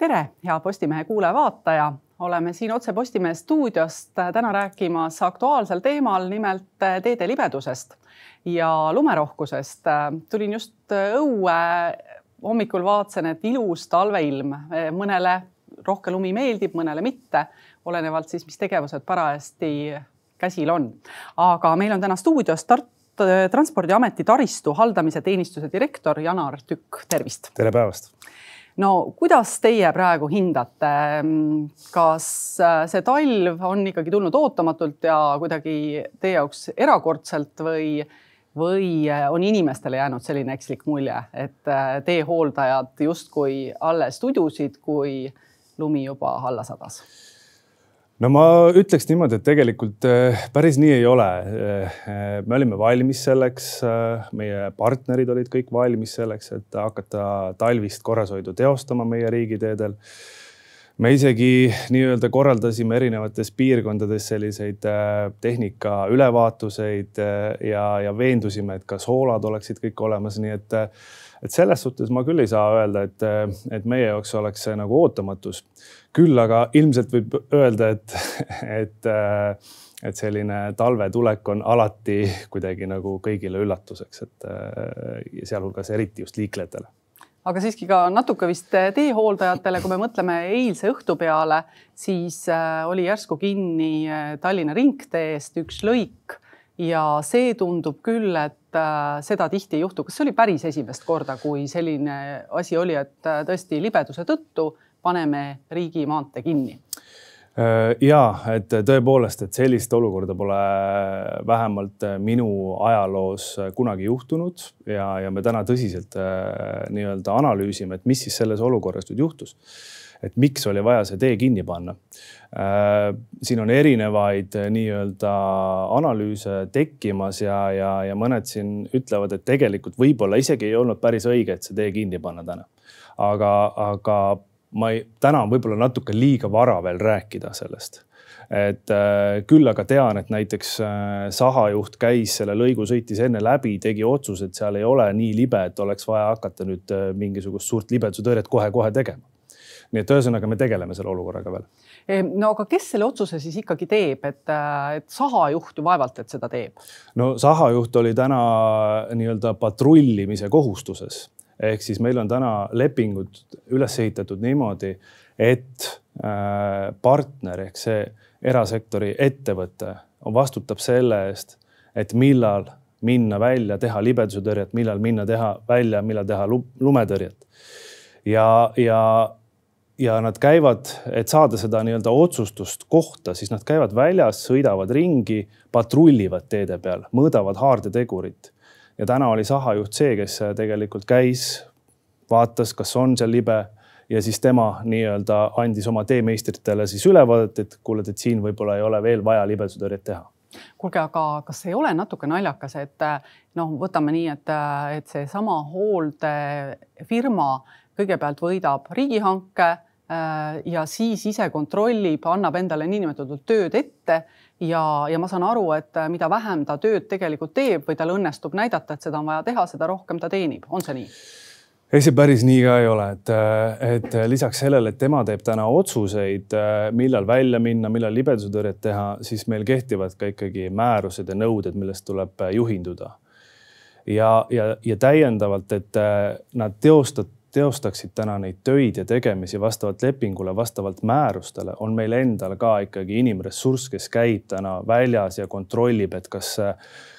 tere, hea Postimehe kuulaja-vaataja, oleme siin otse Postimehe stuudiost täna rääkimas aktuaalsel teemal, nimelt teede libedusest ja lumerohkusest. tulin just õue, hommikul vaatasin, et ilus talveilm, mõnele rohke lumi meeldib, mõnele mitte, olenevalt siis, mis tegevused parajasti käsil on. aga meil on täna stuudios Tartu Transpordiameti taristu haldamise teenistuse direktor Janar Tükk, tervist. tere päevast no kuidas teie praegu hindate, kas äh, see talv on ikkagi tulnud ootamatult ja kuidagi teie jaoks erakordselt või, või äh, on inimestele jäänud selline ekslik mulje, et äh, teehooldajad justkui alles tudusid, kui lumi juba alla sadas? No ma ütleks niimoodi, et tegelikult äh, päris nii ei ole. Äh, me olime valmis selleks, meie partnerid olid kõik valmis selleks, et hakata talvist korrashoidu teostama meie riigiteedel. Me isegi nii-öelda korraldasime erinevates piirkondades selliseid tehnika ülevaatuseid ja, ja veendusime, et kas hoolad oleksid kõik olemas, nii et et selles suhtes ma küll ei saa öelda, et, et meie jaoks oleks see nagu ootamatus. küll aga ilmselt võib öelda, et, et, et selline talvetulek on alati kuidagi nagu kõigile üllatuseks, et sealhulgas eriti just liiklejatele aga siiski ka natuke vist teehooldajatele, kui me mõtleme eilse õhtu peale, siis äh, oli järsku kinni äh, Tallinna ringteest üks lõik ja see tundub küll, et seda tihti ei juhtu. kas see oli päris esimest korda, kui selline asi oli, et tõesti libeduse tõttu paneme riigimaantee kinni? Äh, ja et tõepoolest, et sellist olukorda pole vähemalt minu ajaloos kunagi juhtunud ja, ja me täna tõsiselt nii-öelda analüüsime, et mis siis selles olukorras nüüd juhtus et miks oli vaja see tee kinni panna. Äh, siin on erinevaid äh, nii-öelda analüüse tekkimas ja, ja, ja mõned siin ütlevad, et tegelikult võib-olla isegi ei olnud päris õige, et see tee kinni panna täna. aga, aga ma ei, täna on võib-olla natuke liiga vara veel rääkida sellest et äh, küll aga tean, et näiteks äh, sahajuht käis selle lõigu, sõitis enne läbi, tegi otsuse, et seal ei ole nii libe, et oleks vaja hakata nüüd äh, mingisugust suurt libedusutõrjet kohe-kohe tegema nii et ühesõnaga me tegeleme selle olukorraga veel. no aga kes selle otsuse siis ikkagi teeb, et, et sahajuht ju vaevalt, et seda teeb? no sahajuht oli täna nii-öelda patrullimise kohustuses ehk siis meil on täna lepingud üles ehitatud niimoodi, et äh, partner ehk see erasektori ettevõte vastutab selle eest, et millal minna välja, teha libedusetõrjet, millal minna teha välja, millal teha lumetõrjet. ja, ja ja nad käivad, et saada seda nii-öelda otsustust kohta, siis nad käivad väljas, sõidavad ringi, patrullivad teede peal, mõõdavad haardetegurit. Ja täna oli sahajuht see, kes tegelikult käis, vaatas, kas on seal libe ja siis tema nii-öelda andis oma teemeistritele siis ülevaadet, et kuule, et siin võib-olla ei ole veel vaja libedusutõrjet teha. Kuulge, aga kas ei ole natuke naljakas, et noh, võtame nii, et, et seesama hooldefirma kõigepealt võidab riigihanke Äh, ja siis ise kontrollib, annab endale niinimetatud tööd ette ja, ja ma saan aru, et äh, mida vähem ta tööd tegelikult teeb või tal õnnestub näidata, et seda on vaja teha, seda rohkem ta teenib, on see nii? ei, see päris nii ka ei ole, et, äh, et lisaks sellele, et tema teeb täna otsuseid, millal välja minna, millal libedusutõrjet teha, siis meil kehtivad ka ikkagi määrused ja nõuded, millest tuleb juhinduda. ja, ja, ja täiendavalt, et nad teostavad teostaksid täna neid töid ja tegemisi vastavalt lepingule, vastavalt määrustele, on meil endal ka ikkagi inimressurss, kes käib täna väljas ja kontrollib, et kas,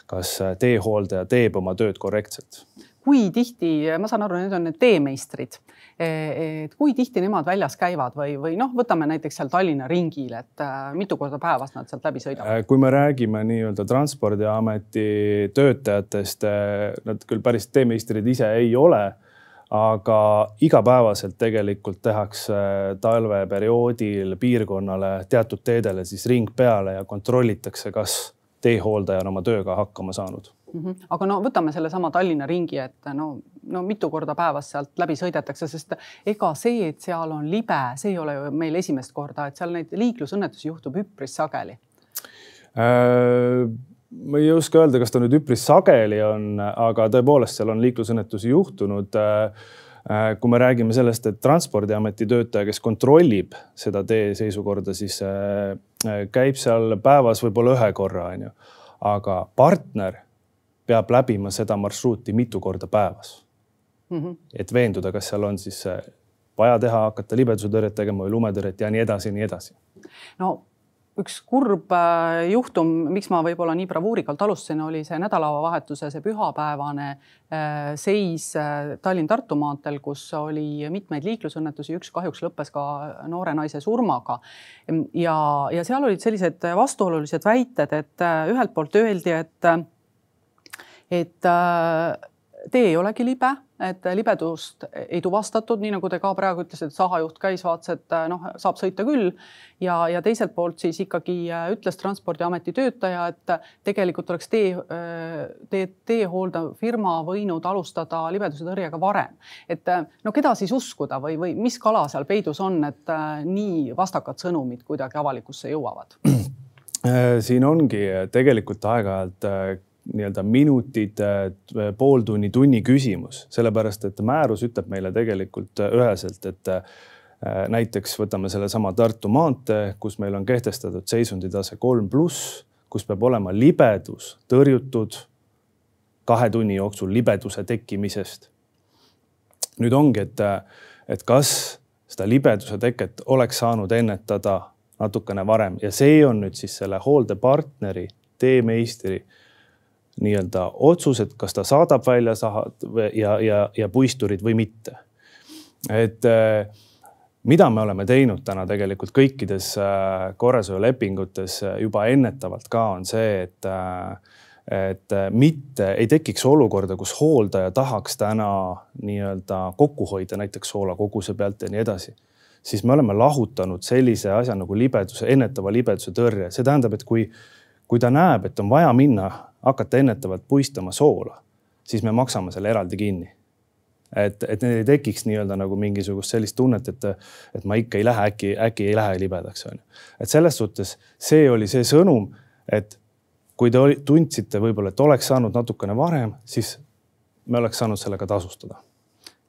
kas teehooldaja teeb oma tööd korrektselt. kui tihti, ma saan aru, need on need teemeistrid, et kui tihti nemad väljas käivad või, või noh, võtame näiteks seal Tallinna ringil, et äh, mitu korda päevas nad sealt läbi sõidavad? Äh, kui me räägime nii-öelda Transpordiameti töötajatest, nad küll päris teemeistrid ise ei ole aga igapäevaselt tegelikult tehakse talveperioodil piirkonnale teatud teedele siis ring peale ja kontrollitakse, kas teehooldaja on oma tööga hakkama saanud mm. -hmm. aga no võtame sellesama Tallinna ringi, et no, no mitu korda päevas sealt läbi sõidetakse, sest ega see, et seal on libe, see ei ole ju meil esimest korda, et seal neid liiklusõnnetusi juhtub üpris sageli äh ma ei oska öelda, kas ta nüüd üpris sageli on, aga tõepoolest seal on liiklusõnnetusi juhtunud. Äh, kui me räägime sellest, et transpordiameti töötaja, kes kontrollib seda tee seisukorda, siis äh, äh, käib seal päevas võib-olla ühe korra, onju. aga partner peab läbima seda marsruuti mitu korda päevas mm. -hmm. et veenduda, kas seal on siis vaja teha, hakata libedusetõrjet tegema või lumetõrjet ja nii edasi ja nii edasi. no üks kurb äh, juhtum, miks ma võib-olla nii bravuurikalt alustasin, oli see nädalavahetuse, see pühapäevane äh, seis äh, Tallinn-Tartu maanteel, kus oli mitmeid liiklusõnnetusi, üks kahjuks lõppes ka noore naise surmaga. ja, ja seal olid sellised vastuolulised väited, et ühelt poolt öeldi, et, et tee ei olegi libe, et libedust ei tuvastatud, nii nagu te ka praegu ütlesite, sahajuht käis, vaatas, et noh, saab sõita küll. ja, ja teiselt poolt siis ikkagi äh, ütles Transpordiameti töötaja, et tegelikult oleks tee, äh, tee, teehooldav firma võinud alustada libeduse tõrjega varem. et äh, no keda siis uskuda või, või mis kala seal peidus on, et nii vastakad sõnumid kuidagi avalikkusse jõuavad? siin ongi tegelikult aeg-ajalt nii-öelda minutid, pooltunni, tunni küsimus, sellepärast et määrus ütleb meile tegelikult üheselt, et äh, näiteks võtame sellesama Tartu maantee, kus meil on kehtestatud seisunditase kolm pluss, kus peab olema libedus tõrjutud kahe tunni jooksul libeduse tekkimisest. nüüd ongi, et, et kas seda libeduse teket oleks saanud ennetada natukene varem ja see on nüüd siis selle hooldepartneri, teemeistri nii-öelda otsus, et kas ta saadab välja sahad ja, ja, ja puisturid või mitte. et äh, mida me oleme teinud täna tegelikult kõikides äh, korrasöölepingutes äh, juba ennetavalt ka on see, et et mitte ei tekiks olukorda, kus hooldaja tahaks täna nii-öelda kokku hoida näiteks soolakoguse pealt ja nii edasi siis me oleme lahutanud sellise asja nagu libeduse, ennetava libeduse tõrje. see tähendab, et kui, kui ta näeb, et on vaja minna hakata ennetavalt puistama soola, siis me maksame selle eraldi kinni. et, et neil ei tekiks nii-öelda nagu mingisugust sellist tunnet, et, et ma ikka ei lähe, äkki, äkki ei lähe libedaks, on ju. et selles suhtes see oli see sõnum, et kui te tundsite võib-olla, et oleks saanud natukene varem, siis me oleks saanud sellega tasustada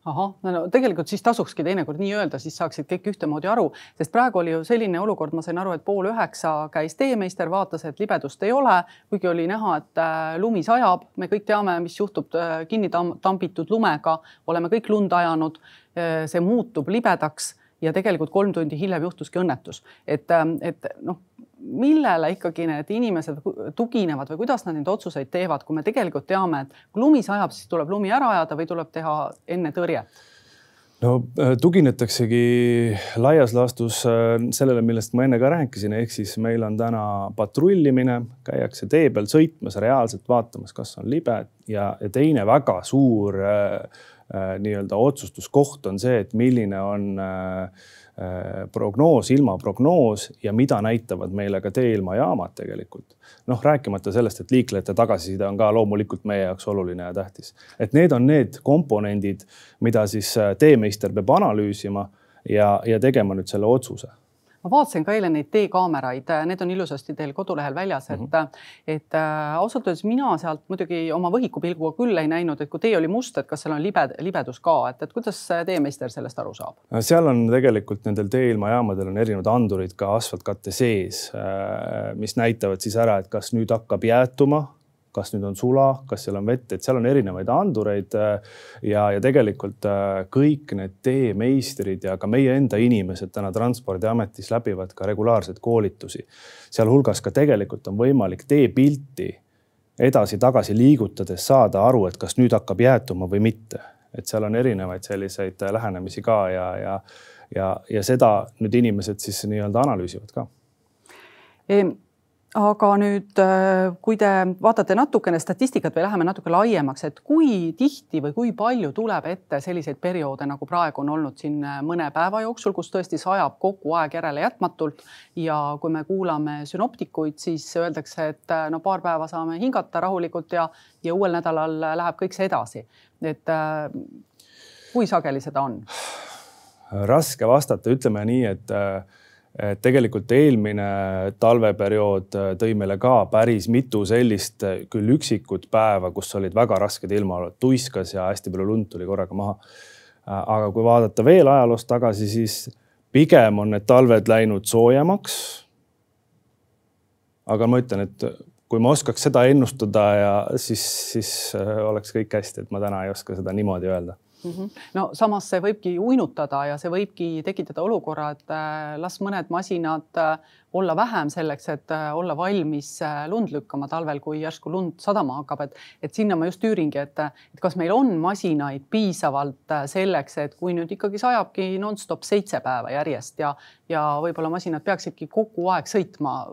ahah, no tegelikult siis tasukski teinekord nii öelda, siis saaksid kõik ühtemoodi aru, sest praegu oli ju selline olukord, ma sain aru, et pool üheksa käis teemeister, vaatas, et libedust ei ole, kuigi oli näha, et äh, lumi sajab, me kõik teame, mis juhtub äh, kinni tambitud lumega, oleme kõik lund ajanud. Äh, see muutub libedaks ja tegelikult kolm tundi hiljem juhtuski õnnetus, et, et noh millele ikkagi need inimesed tuginevad või kuidas nad neid otsuseid teevad, kui me tegelikult teame, et kui lumi sajab, siis tuleb lumi ära ajada või tuleb teha enne tõrjet? no äh, tuginetaksegi laias laastus äh, sellele, millest ma enne ka rääkisin, ehk siis meil on täna patrullimine, käiakse tee peal sõitmas, reaalselt vaatamas, kas on libe ja, ja teine väga suur äh, äh, nii-öelda otsustuskoht on see, et milline on äh, prognoos, ilmaprognoos ja mida näitavad meile ka teeilmajaamad tegelikult. noh, rääkimata sellest, et liiklejate tagasiside on ka loomulikult meie jaoks oluline ja tähtis. et need on need komponendid, mida siis äh, teemeister peab analüüsima ja, ja tegema nüüd selle otsuse ma vaatasin ka eile neid teekaameraid, need on ilusasti teil kodulehel väljas, et mm, -hmm. et äh, ausalt öeldes mina sealt muidugi oma võhikupilguga küll ei näinud, et kui tee oli must, et kas seal on libe, libedus ka, et, et kuidas teemeister sellest aru saab? seal on tegelikult nendel teeilmajaamadel on erinevad andurid ka asfaltkatte sees, äh, mis näitavad siis ära, et kas nüüd hakkab jäätuma kas nüüd on sula, kas seal on vett, et seal on erinevaid andureid. Äh, ja, ja tegelikult äh, kõik need teemeistrid ja ka meie enda inimesed täna Transpordiametis läbivad ka regulaarseid koolitusi. sealhulgas ka tegelikult on võimalik teepilti edasi-tagasi liigutades saada aru, et kas nüüd hakkab jäätuma või mitte. et seal on erinevaid selliseid äh, lähenemisi ka ja, ja, ja, ja seda nüüd inimesed siis nii-öelda analüüsivad ka aga nüüd, äh, kui te vaatate natukene statistikat või läheme natuke laiemaks, et kui tihti või kui palju tuleb ette selliseid perioode, nagu praegu on olnud siin äh, mõne päeva jooksul, kus tõesti sajab kogu aeg järele jätmatult ja kui me kuulame sünoptikuid, siis öeldakse, et äh, no paar päeva saame hingata rahulikult ja, ja uuel nädalal läheb kõik see edasi. et kui sageli seda on? raske vastata, ütleme nii, et et tegelikult eelmine talveperiood äh, tõi meile ka päris mitu sellist äh, küll üksikut päeva, kus olid väga rasked ilmaolud, tuiskas ja hästi palju lund tuli korraga maha. aga kui vaadata veel ajaloos tagasi, siis pigem on need talved läinud soojemaks. aga ma ütlen, et kui ma oskaks seda ennustada ja siis, siis oleks kõik hästi, et ma täna ei oska seda niimoodi öelda mm. -hmm. no samas see võibki uinutada ja see võibki tekitada olukorra, et äh, las mõned masinad äh, olla vähem selleks, et äh, olla valmis lund lükkama talvel, kui järsku lund sadama hakkab, et, et sinna ma just tüüringi, et, et kas meil on masinaid piisavalt selleks, et kui nüüd ikkagi sajabki nonstop seitse päeva järjest ja, ja võib-olla masinad peaksidki kogu aeg sõitma,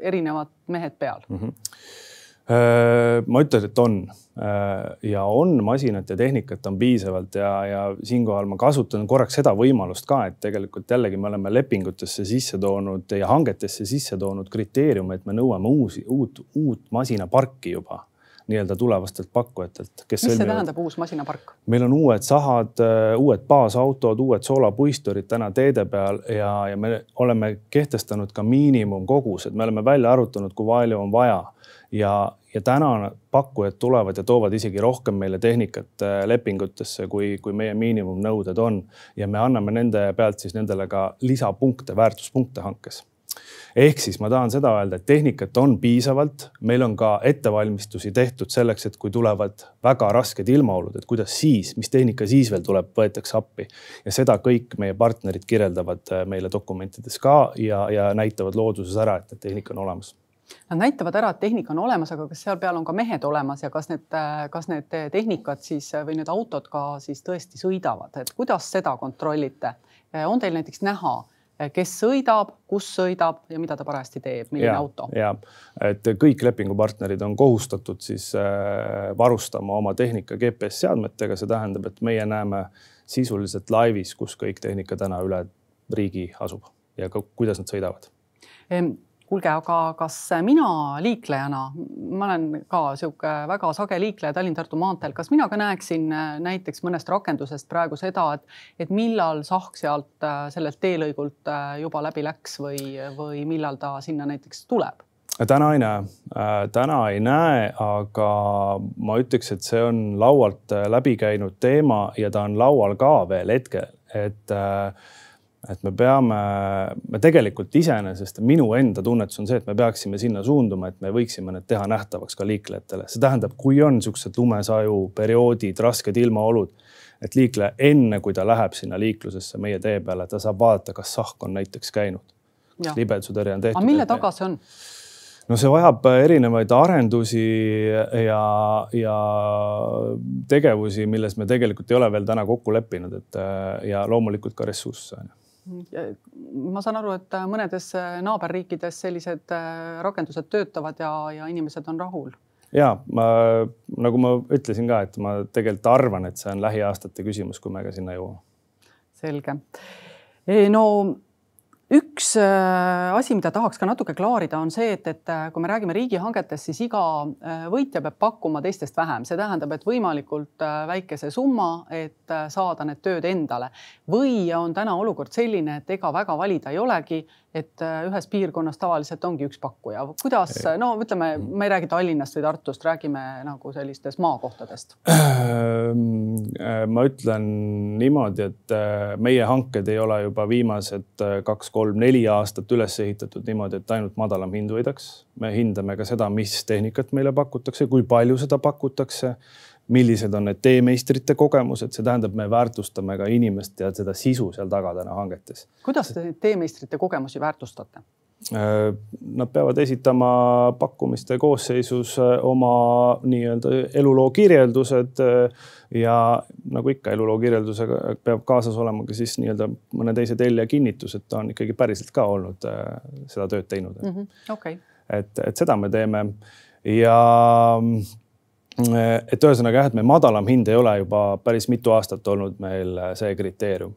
erinevad mehed peal mm. -hmm ma ütlen, et on äh, ja on masinat ja tehnikat on piisavalt ja, ja siinkohal ma kasutan korraks seda võimalust ka, et tegelikult jällegi me oleme lepingutesse sisse toonud ja hangetesse sisse toonud kriteeriume, et me nõuame uusi, uut, uut masinaparki juba nii-öelda tulevastelt pakkujatelt. mis see sõlmivad. tähendab, uus masinapark? meil on uued sahad, äh, uued baasautod, uued soolapuisturid täna teede peal ja, ja me oleme kehtestanud ka miinimumkogused, me oleme välja arvutanud, kui palju on vaja ja, ja täna pakkujad tulevad ja toovad isegi rohkem meile tehnikat äh, lepingutesse, kui, kui meie miinimumnõuded on. Ja me anname nende pealt siis nendele ka lisapunkte, väärtuspunkte hankes. Ehk siis ma tahan seda öelda, et tehnikat on piisavalt, meil on ka ettevalmistusi tehtud selleks, et kui tulevad väga rasked ilmaolud, et kuidas siis, mis tehnika siis veel tuleb, võetakse appi. ja seda kõik meie partnerid kirjeldavad äh, meile dokumentides ka ja, ja näitavad looduses ära, et, tehnika on olemas Nad näitavad ära, et tehnika on olemas, aga kas seal peal on ka mehed olemas ja kas need, kas need tehnikad siis või need autod ka siis tõesti sõidavad, et kuidas seda kontrollite? on teil näiteks näha, kes sõidab, kus sõidab ja mida ta parajasti teeb, milline ja, auto? ja, et kõik lepingupartnerid on kohustatud siis äh, varustama oma tehnika GPS seadmetega, see tähendab, et meie näeme sisuliselt laivis, kus kõik tehnika täna üle riigi asub ja ka, kuidas nad sõidavad kuulge, aga kas mina liiklejana, ma olen ka sihuke väga sage liikleja Tallinn-Tartu maanteel, kas mina ka näeksin äh, näiteks mõnest rakendusest praegu seda, et, et millal sahk sealt äh, sellelt teelõigult äh, juba läbi läks või, või millal ta sinna näiteks tuleb? täna ei näe, täna ei näe, aga ma ütleks, et see on laualt läbi käinud teema ja ta on laual ka veel hetkel, et äh, et me peame, me tegelikult iseenesest, minu enda tunnetus on see, et me peaksime sinna suunduma, et me võiksime need teha nähtavaks ka liiklejatele. see tähendab, kui on niisugused lumesaju perioodid, rasked ilmaolud, et liikleja enne, kui ta läheb sinna liiklusesse meie tee peale, ta saab vaadata, kas sahk on näiteks käinud. libedusutõrje on tehtud. aga mille taga see on? no see vajab erinevaid arendusi ja, ja tegevusi, milles me tegelikult ei ole veel täna kokku leppinud, et ja loomulikult ka ressursse ma saan aru, et mõnedes naaberriikides sellised äh, rakendused töötavad ja, ja inimesed on rahul. ja ma, nagu ma ütlesin ka, et ma tegelikult arvan, et see on lähiaastate küsimus, kui me ka sinna jõuame. selge. no üks äh, asi, mida tahaks ka natuke klaarida, on see, et, et äh, kui me räägime riigihangetest, siis iga äh, võitja peab pakkuma teistest vähem, see tähendab, et võimalikult väikese summa, et saada need tööd endale. või on täna olukord selline, et ega väga valida ei olegi et ühes piirkonnas tavaliselt ongi üks pakkuja. kuidas, no ütleme, ma ei räägi Tallinnast või Tartust, räägime nagu sellistest maakohtadest. Ehm, ma ütlen niimoodi, et meie hanked ei ole juba viimased kaks-kolm-neli aastat üles ehitatud niimoodi, et ainult madalam hind võidaks. me hindame ka seda, mis tehnikat meile pakutakse, kui palju seda pakutakse millised on need teemeistrite kogemused, see tähendab, me väärtustame ka inimest ja seda sisu seal taga täna hangetes. kuidas te teemeistrite kogemusi väärtustate? Äh, nad peavad esitama pakkumiste koosseisus äh, oma nii-öelda eluloo kirjeldused äh, ja nagu ikka eluloo kirjeldusega peab kaasas olema ka siis nii-öelda mõne teise tellija kinnitus, et ta on ikkagi päriselt ka olnud seda tööd teinud mm. -hmm. Okay. et, et seda me teeme ja et ühesõnaga jah, et me madalam hind ei ole juba päris mitu aastat olnud meil äh, see kriteerium.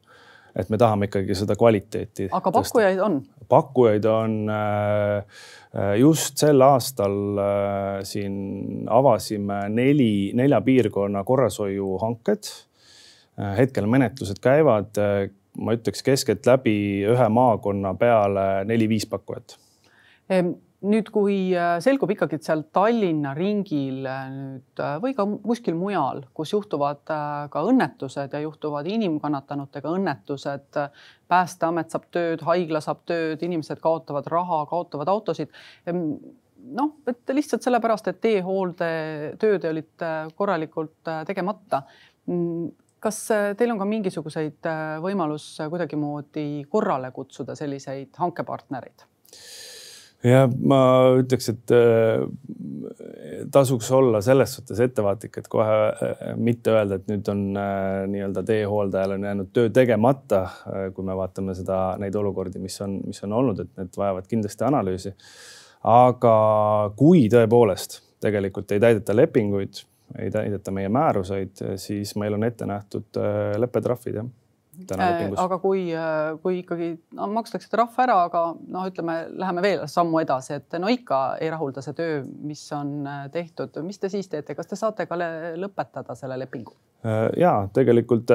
Et me tahame ikkagi seda kvaliteeti. aga pakkujaid on? pakkujaid on äh, äh, just sel aastal siin avasime neli, nelja piirkonna korrashoiuhanked. hetkel menetlused käivad, ma ütleks keskeltläbi ühe maakonna peale neli-viis pakkujat nüüd, kui äh, selgub ikkagi, et seal Tallinna ringil äh, nüüd äh, või ka kuskil mujal, kus juhtuvad ka õnnetused ja juhtuvad inimkannatanutega õnnetused, päästeamet saab tööd, haigla saab tööd, inimesed kaotavad raha, kaotavad autosid. noh, et lihtsalt sellepärast, et teehooldetööd olid korralikult tegemata. Kas teil on ka mingisuguseid võimalus kuidagimoodi korrale kutsuda selliseid hankepartnereid? Ja ma ütleks, et äh, tasuks olla selles suhtes ettevaatlik, et kohe äh, mitte öelda, et nüüd on äh, nii-öelda teehooldajal on jäänud töö tegemata. kui me vaatame seda, neid olukordi, mis on, mis on olnud, et need vajavad kindlasti analüüsi. aga kui tõepoolest tegelikult ei täideta lepinguid, ei täideta meie määruseid, siis meil on ette nähtud leppetrahvid jah. Aga kui, äh, kui ikkagi no, makstakse trahv ära, aga noh, ütleme, läheme veel sammu edasi, et no ikka ei rahulda see töö, mis on äh, tehtud, mis te siis teete, kas te saate ka lõpetada selle lepingu? ja tegelikult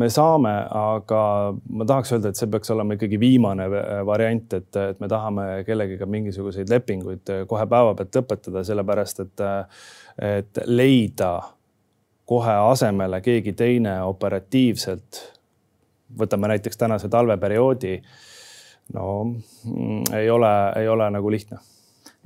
me saame, aga ma tahaks öelda, et see peaks olema ikkagi viimane variant, et, et me tahame kellegiga mingisuguseid lepinguid kohe päevapealt lõpetada, sellepärast et, et leida kohe asemele keegi teine operatiivselt võtame näiteks tänase talveperioodi. no mm, ei ole, ei ole nagu lihtne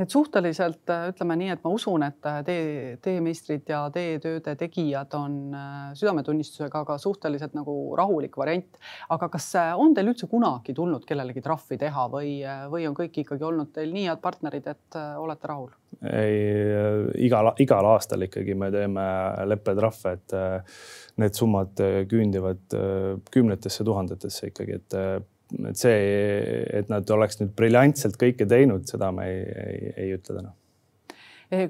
et suhteliselt ütleme nii, et ma usun, et tee, teemeistrid ja teetööde tegijad on äh, südametunnistusega ka suhteliselt nagu rahulik variant. aga kas äh, on teil üldse kunagi tulnud kellelegi trahvi teha või, äh, või on kõik ikkagi olnud teil nii head partnerid, et olete rahul? ei, igal, igal aastal ikkagi me teeme leppetrahve, et need summad küündivad kümnetesse tuhandetesse ikkagi, et et see, et nad oleks nüüd briljantselt kõike teinud, seda me ei, ei, ei ütle täna. Eh,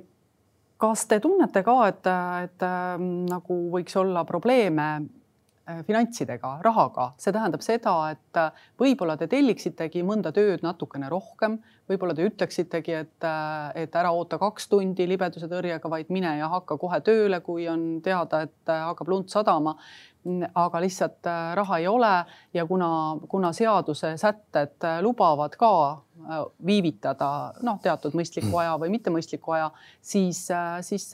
kas te tunnete ka, et, et nagu võiks olla probleeme eh, finantsidega, rahaga, see tähendab seda, et võib-olla te telliksitegi mõnda tööd natukene rohkem, võib-olla te ütleksitegi, et, et ära oota kaks tundi libeduse tõrjega, vaid mine ja hakka kohe tööle, kui on teada, et hakkab lund sadama aga lihtsalt äh, raha ei ole ja kuna, kuna seaduse sätted äh, lubavad ka äh, viivitada noh, teatud mõistliku aja või mittemõistliku aja, siis, siis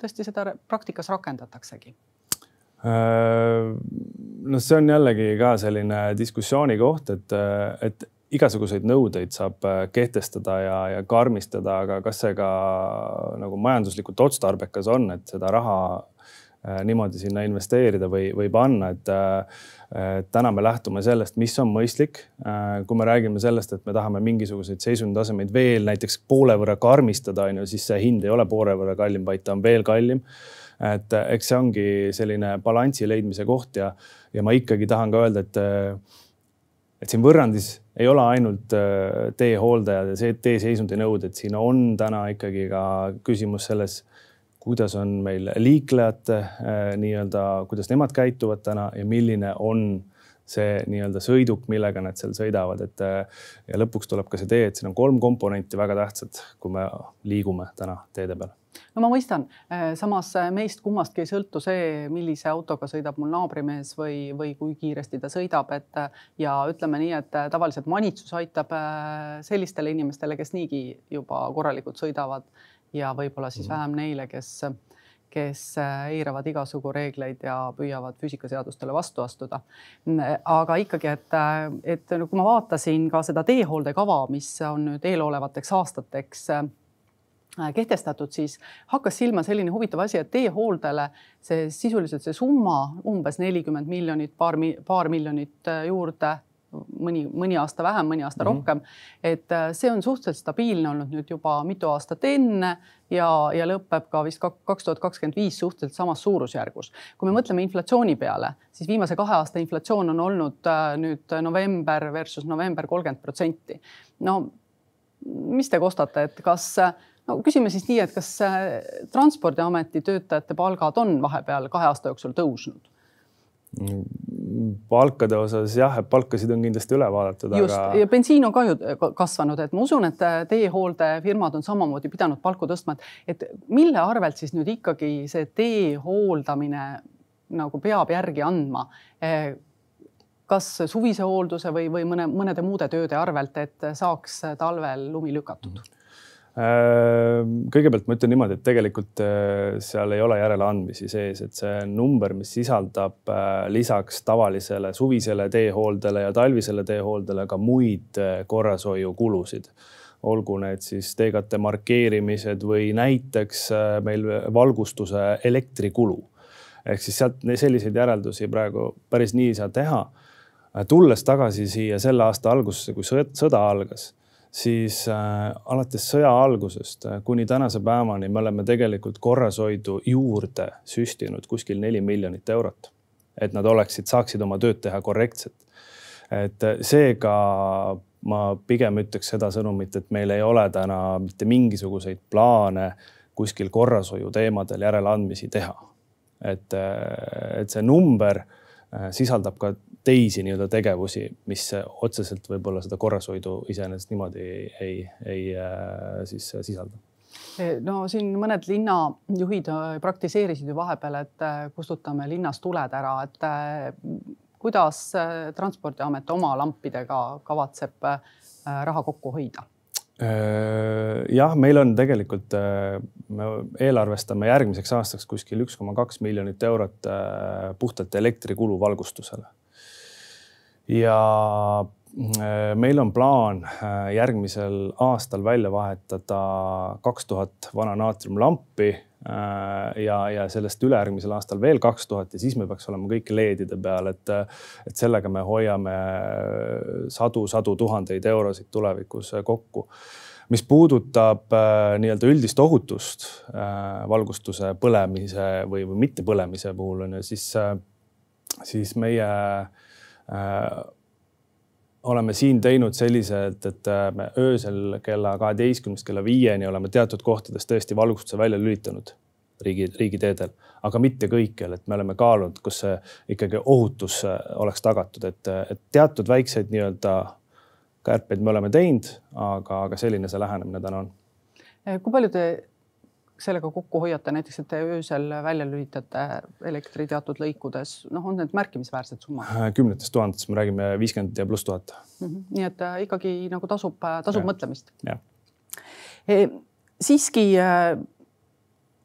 tõesti seda praktikas rakendataksegi. No see on jällegi ka selline diskussiooni koht, et, et igasuguseid nõudeid saab kehtestada ja, ja karmistada, aga kas see ka nagu majanduslikult otstarbekas on, et seda raha Äh, niimoodi sinna investeerida või, või panna, et äh, täna me lähtume sellest, mis on mõistlik. Äh, kui me räägime sellest, et me tahame mingisuguseid seisunditasemeid veel näiteks poole võrra karmistada, on ju, siis see hind ei ole poole võrra kallim, vaid ta on veel kallim. et eks see ongi selline balansi leidmise koht ja, ja ma ikkagi tahan ka öelda, et et siin võrrandis ei ole ainult teehooldajad ja teeseisundi nõuded, siin on täna ikkagi ka küsimus selles kuidas on meil liiklejate äh, nii-öelda, kuidas nemad käituvad täna ja milline on see nii-öelda sõiduk, millega nad seal sõidavad, et äh, ja lõpuks tuleb ka see tee, et siin on kolm komponenti väga tähtsad, kui me liigume täna teede peal. No ma mõistan, äh, samas meist kummastki ei sõltu see, millise autoga sõidab mul naabrimees või, või kui kiiresti ta sõidab, et ja ütleme nii, et tavaliselt manitsus aitab sellistele inimestele, kes niigi juba korralikult sõidavad ja võib-olla siis mhm. vähem neile, kes, kes äh, eiravad igasugu reegleid ja püüavad füüsikaseadustele vastu astuda. aga ikkagi, et, äh, et kui ma vaatasin ka seda teehooldekava, mis on nüüd eelolevateks aastateks äh, kehtestatud, siis hakkas silma selline huvitav asi, et teehooldele see sisuliselt see summa umbes nelikümmend miljonit, paar, paar miljonit juurde mõni, mõni aasta vähem, mõni aasta mm -hmm. rohkem. et äh, see on suhteliselt stabiilne olnud nüüd juba mitu aastat enne ja, ja lõpeb ka vist kaks tuhat kakskümmend viis suhteliselt samas suurusjärgus. kui me mõtleme inflatsiooni peale, siis viimase kahe aasta inflatsioon on olnud äh, nüüd november versus november kolmkümmend protsenti. no mis te kostate, et kas no küsime siis nii, et kas Transpordiameti töötajate palgad on vahepeal kahe aasta jooksul tõusnud? Palkade osas jah, et palkasid on kindlasti üle vaadatud. just aga... ja bensiin on ka ju kasvanud, et ma usun, et teehooldefirmad on samamoodi pidanud palku tõstma, et, mille arvelt siis nüüd ikkagi see tee hooldamine nagu peab järgi andma kas suvise hoolduse või, või mõne, mõnede muude tööde arvelt, et saaks talvel lumi lükatud? Kõigepealt ma ütlen niimoodi, et tegelikult seal ei ole järeleandmisi sees, et see number, mis sisaldab lisaks tavalisele suvisele teehooldele ja talvisele teehooldele ka muid korrashoiukulusid olgu need siis teekatte markeerimised või näiteks meil valgustuse elektrikulu ehk siis sealt selliseid järeldusi praegu päris nii ei saa teha. tulles tagasi siia selle aasta algusesse, kui sõda algas, siis äh, alates sõja algusest äh, kuni tänase päevani me oleme tegelikult korrashoidu juurde süstinud kuskil neli miljonit eurot, et nad oleksid, saaksid oma tööd teha korrektselt. et äh, seega ma pigem ütleks seda sõnumit, et meil ei ole täna mitte mingisuguseid plaane kuskil korrashoiu teemadel järeleandmisi teha et, et see number äh, sisaldab ka teisi nii-öelda tegevusi, mis otseselt võib-olla seda korrashoidu iseenesest niimoodi ei, ei, ei äh, siis sisalda e, no siin mõned linnajuhid äh, praktiseerisid ju vahepeal, et kustutame linnas tuled ära, et kuidas Transpordiamet oma lampidega kavatseb raha kokku hoida? Äh, jah, meil on tegelikult, äh, me eelarvestame järgmiseks aastaks kuskil üks koma kaks miljonit eurot äh, puhtalt elektrikulu valgustusele. Ja meil on plaan järgmisel aastal välja vahetada kaks tuhat vana naatriumlampi Äh, ja, ja sellest ülejärgmisel aastal veel kaks tuhat ja siis me peaks olema kõik LED-ide peal, et, et sellega me hoiame sadu-sadu tuhandeid eurosid tulevikus kokku. mis puudutab äh, nii-öelda üldist ohutust äh, valgustuse põlemise või, või mitte põlemise puhul on ju, siis, siis meie oleme siin teinud selliselt, et äh, me öösel kella kaheteistkümnest kella viieni oleme teatud kohtades tõesti valgustuse välja lülitanud riigi, riigiteedel, aga mitte kõikjal, et me oleme kaalunud, kus see ikkagi ohutus äh, oleks tagatud, et, et teatud väikseid nii-öelda kärpeid me oleme teinud, aga, aga selline see lähenemine täna on. kui palju te sellega kokku hoiate, näiteks et te öösel välja lülitate elektri teatud lõikudes, noh, on need märkimisväärsed summad? Äh, kümnetes tuhandetes, me räägime viiskümmend ja pluss tuhat mm. -hmm. nii et äh, ikkagi nagu tasub, äh, tasub ja. mõtlemist. E, siiski,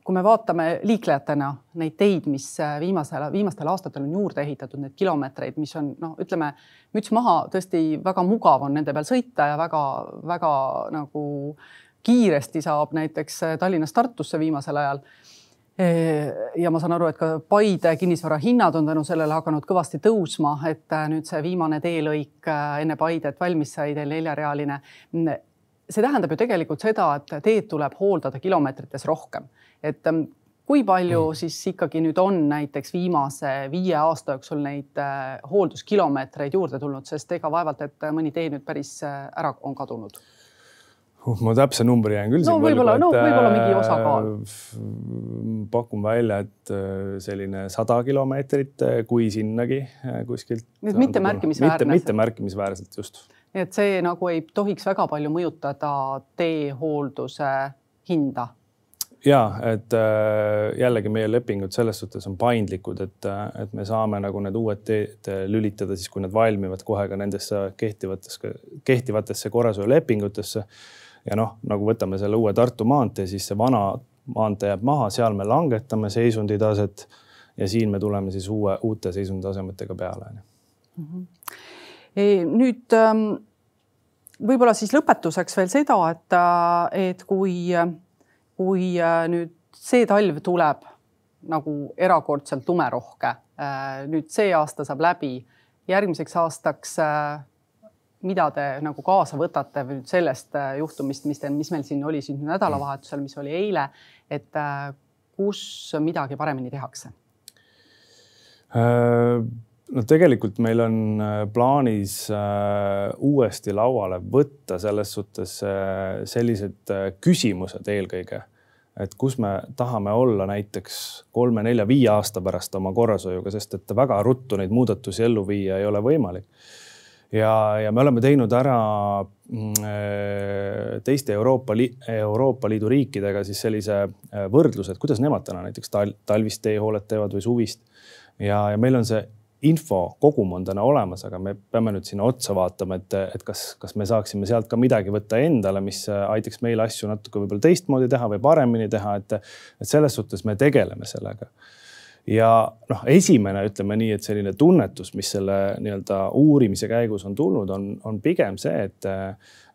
kui me vaatame liiklejatena neid teid, mis viimasel, viimastel aastatel on juurde ehitatud, neid kilomeetreid, mis on noh, ütleme müts maha, tõesti väga mugav on nende peal sõita ja väga-väga nagu äh, kiiresti saab näiteks äh, Tallinnast Tartusse viimasel ajal. ja ma saan aru, et ka Paide kinnisvara hinnad on tänu sellele hakanud kõvasti tõusma, et äh, nüüd see viimane teelõik äh, enne Paidet valmis sai, teil neljarealine. see tähendab ju tegelikult seda, et teed tuleb hooldada kilomeetrites rohkem, et ähm, kui palju mm. siis ikkagi nüüd on näiteks viimase viie aasta jooksul neid hoolduskilomeetreid juurde tulnud, sest ega vaevalt, et mõni tee nüüd päris ära on kadunud uh, ma täpse numbri jään küll. no võib-olla, no võib-olla mingi osakaal. Äh, pakun välja, et äh, selline sada kilomeetrit, äh, kui sinnagi kuskilt. nüüd mitte märkimisväärne. mitte, märkimisväärselt just. nii et see nagu ei tohiks väga palju mõjutada teehoolduse hinda ja et jällegi meie lepingud selles suhtes on paindlikud, et, et me saame nagu need uued teed lülitada siis, kui need valmivad kohe ka nendesse kehtivatesse, kehtivatesse korrashoiulepingutesse ja noh, nagu võtame selle uue Tartu maantee, siis see vana maantee jääb maha, seal me langetame seisunditaset ja siin me tuleme siis uue, uute seisunditasemetega peale mm -hmm.. nüüd ähm, võib-olla siis lõpetuseks veel seda, et, äh, et kui, kui äh, nüüd see talv tuleb nagu erakordselt lumerohke, äh, nüüd see aasta saab läbi, järgmiseks aastaks mida te nagu kaasa võtate nüüd sellest äh, juhtumist, mis teil, mis meil siin oli siin nädalavahetusel, mis oli eile, et äh, kus midagi paremini tehakse? Äh, no tegelikult meil on plaanis uuesti lauale võtta selles suhtes sellised küsimused eelkõige, et kus me tahame olla näiteks kolme-nelja-viie aasta pärast oma korrashoiuga, sest et väga ruttu neid muudatusi ellu viia ei ole võimalik ja, ja me oleme teinud ära mm, äh, teiste Euroopa, Euroopa Liidu riikidega siis sellise äh, võrdluse, et kuidas nemad täna näiteks tal, talvist teehoolet teevad või suvist. ja, ja meil on see info kogum on täna olemas, aga me peame nüüd sinna otsa vaatama, et, et kas, kas me saaksime sealt ka midagi võtta endale, mis aitaks meil asju natuke võib-olla teistmoodi teha või paremini teha, et, et selles suhtes me tegeleme sellega ja noh, esimene, ütleme nii, et selline tunnetus, mis selle nii-öelda uurimise käigus on tulnud, on, on pigem see, et,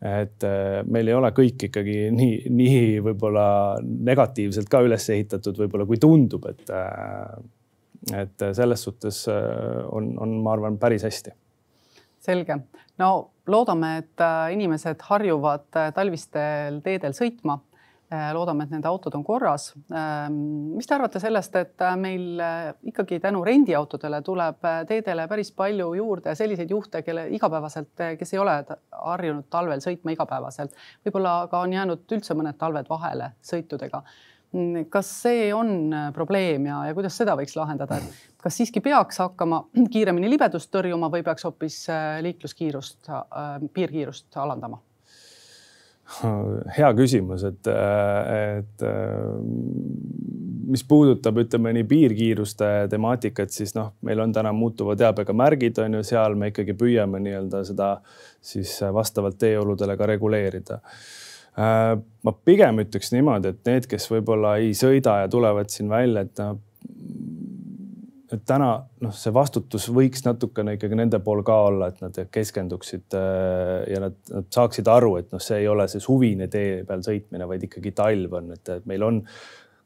et meil ei ole kõik ikkagi nii, nii võib-olla negatiivselt ka üles ehitatud, võib-olla kui tundub, et et selles suhtes on, on, ma arvan, päris hästi. selge, no loodame, et inimesed harjuvad talvistel teedel sõitma. Loodame, et nende autod on korras. Ähm, mis te arvate sellest, et meil ikkagi tänu rendiautodele tuleb teedele päris palju juurde selliseid juhte, kelle igapäevaselt, kes ei ole harjunud talvel sõitma igapäevaselt, võib-olla ka on jäänud üldse mõned talved vahele sõitudega Mm, kas see on äh, probleem ja, ja kuidas seda võiks lahendada, et kas siiski peaks hakkama kiiremini libedust tõrjuma või peaks hoopis äh, liikluskiirust, äh, piirkiirust alandama? hea küsimus, et, et mis puudutab, ütleme nii piirkiiruste temaatikat, siis noh, meil on täna muutuva teabega märgid on ju, seal me ikkagi püüame nii-öelda seda siis vastavalt teeoludele ka reguleerida. Ma pigem ütleks niimoodi, et need, kes võib-olla ei sõida ja tulevad siin välja, et noh, et täna noh, see vastutus võiks natukene ikkagi nende pool ka olla, et nad keskenduksid äh, ja nad, nad saaksid aru, et noh, see ei ole see suvine tee peal sõitmine, vaid ikkagi talv on, et meil on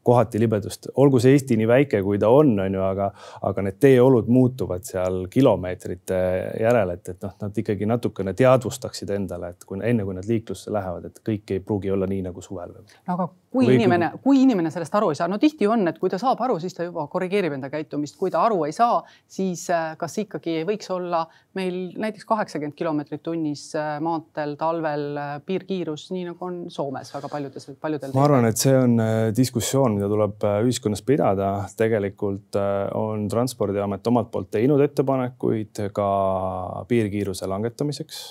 kohati libedust, olgu see Eesti nii väike, kui ta on, on ju, aga, aga need teeolud muutuvad seal kilomeetrite järel, et, et noh, nad ikkagi natukene teadvustaksid endale, et kui enne, kui nad liiklusse lähevad, et kõik ei pruugi olla nii nagu suvel. no aga kui Või inimene, kui inimene sellest aru ei saa, no tihti on, et kui ta saab aru, siis ta juba korrigeerib enda käitumist, kui ta aru ei saa, siis äh, kas ikkagi võiks olla meil näiteks kaheksakümmend kilomeetrit tunnis äh, maanteel talvel äh, piirkiirus, nii nagu on Soomes väga paljudes, paljudel. ma arvan, et see on diskussioon, mida tuleb ühiskonnas pidada. tegelikult on Transpordiamet omalt poolt teinud ettepanekuid ka piirkiiruse langetamiseks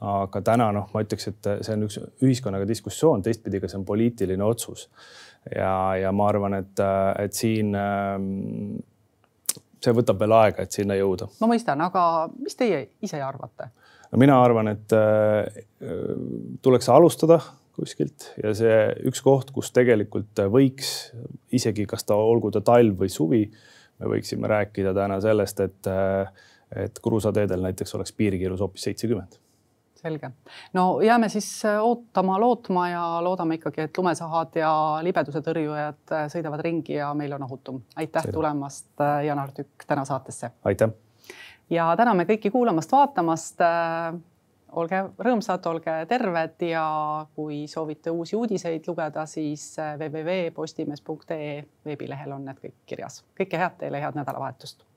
aga täna noh, ma ütleks, et see on üks ühiskonnaga diskussioon, teistpidi ka see on poliitiline otsus. ja, ja ma arvan, et, et siin ähm, see võtab veel aega, et sinna jõuda. ma mõistan, aga mis teie ise arvate? no mina arvan, et äh, tuleks alustada kuskilt ja see üks koht, kus tegelikult võiks isegi, kas ta olgu ta talv või suvi, me võiksime rääkida täna sellest, et, et kruusateedel näiteks oleks piirkiirus hoopis seitsekümmend selge, no jääme siis äh, ootama, lootma ja loodame ikkagi, et lumesahad ja libeduse tõrjujad äh, sõidavad ringi ja meil on ohutum. aitäh Selge. tulemast, äh, Janar Tükk, täna saatesse. aitäh. ja täname kõiki kuulamast-vaatamast. olge rõõmsad, olge terved ja kui soovite uusi uudiseid lugeda, siis www.postimees.ee veebilehel on need kõik kirjas. kõike head teile, head nädalavahetust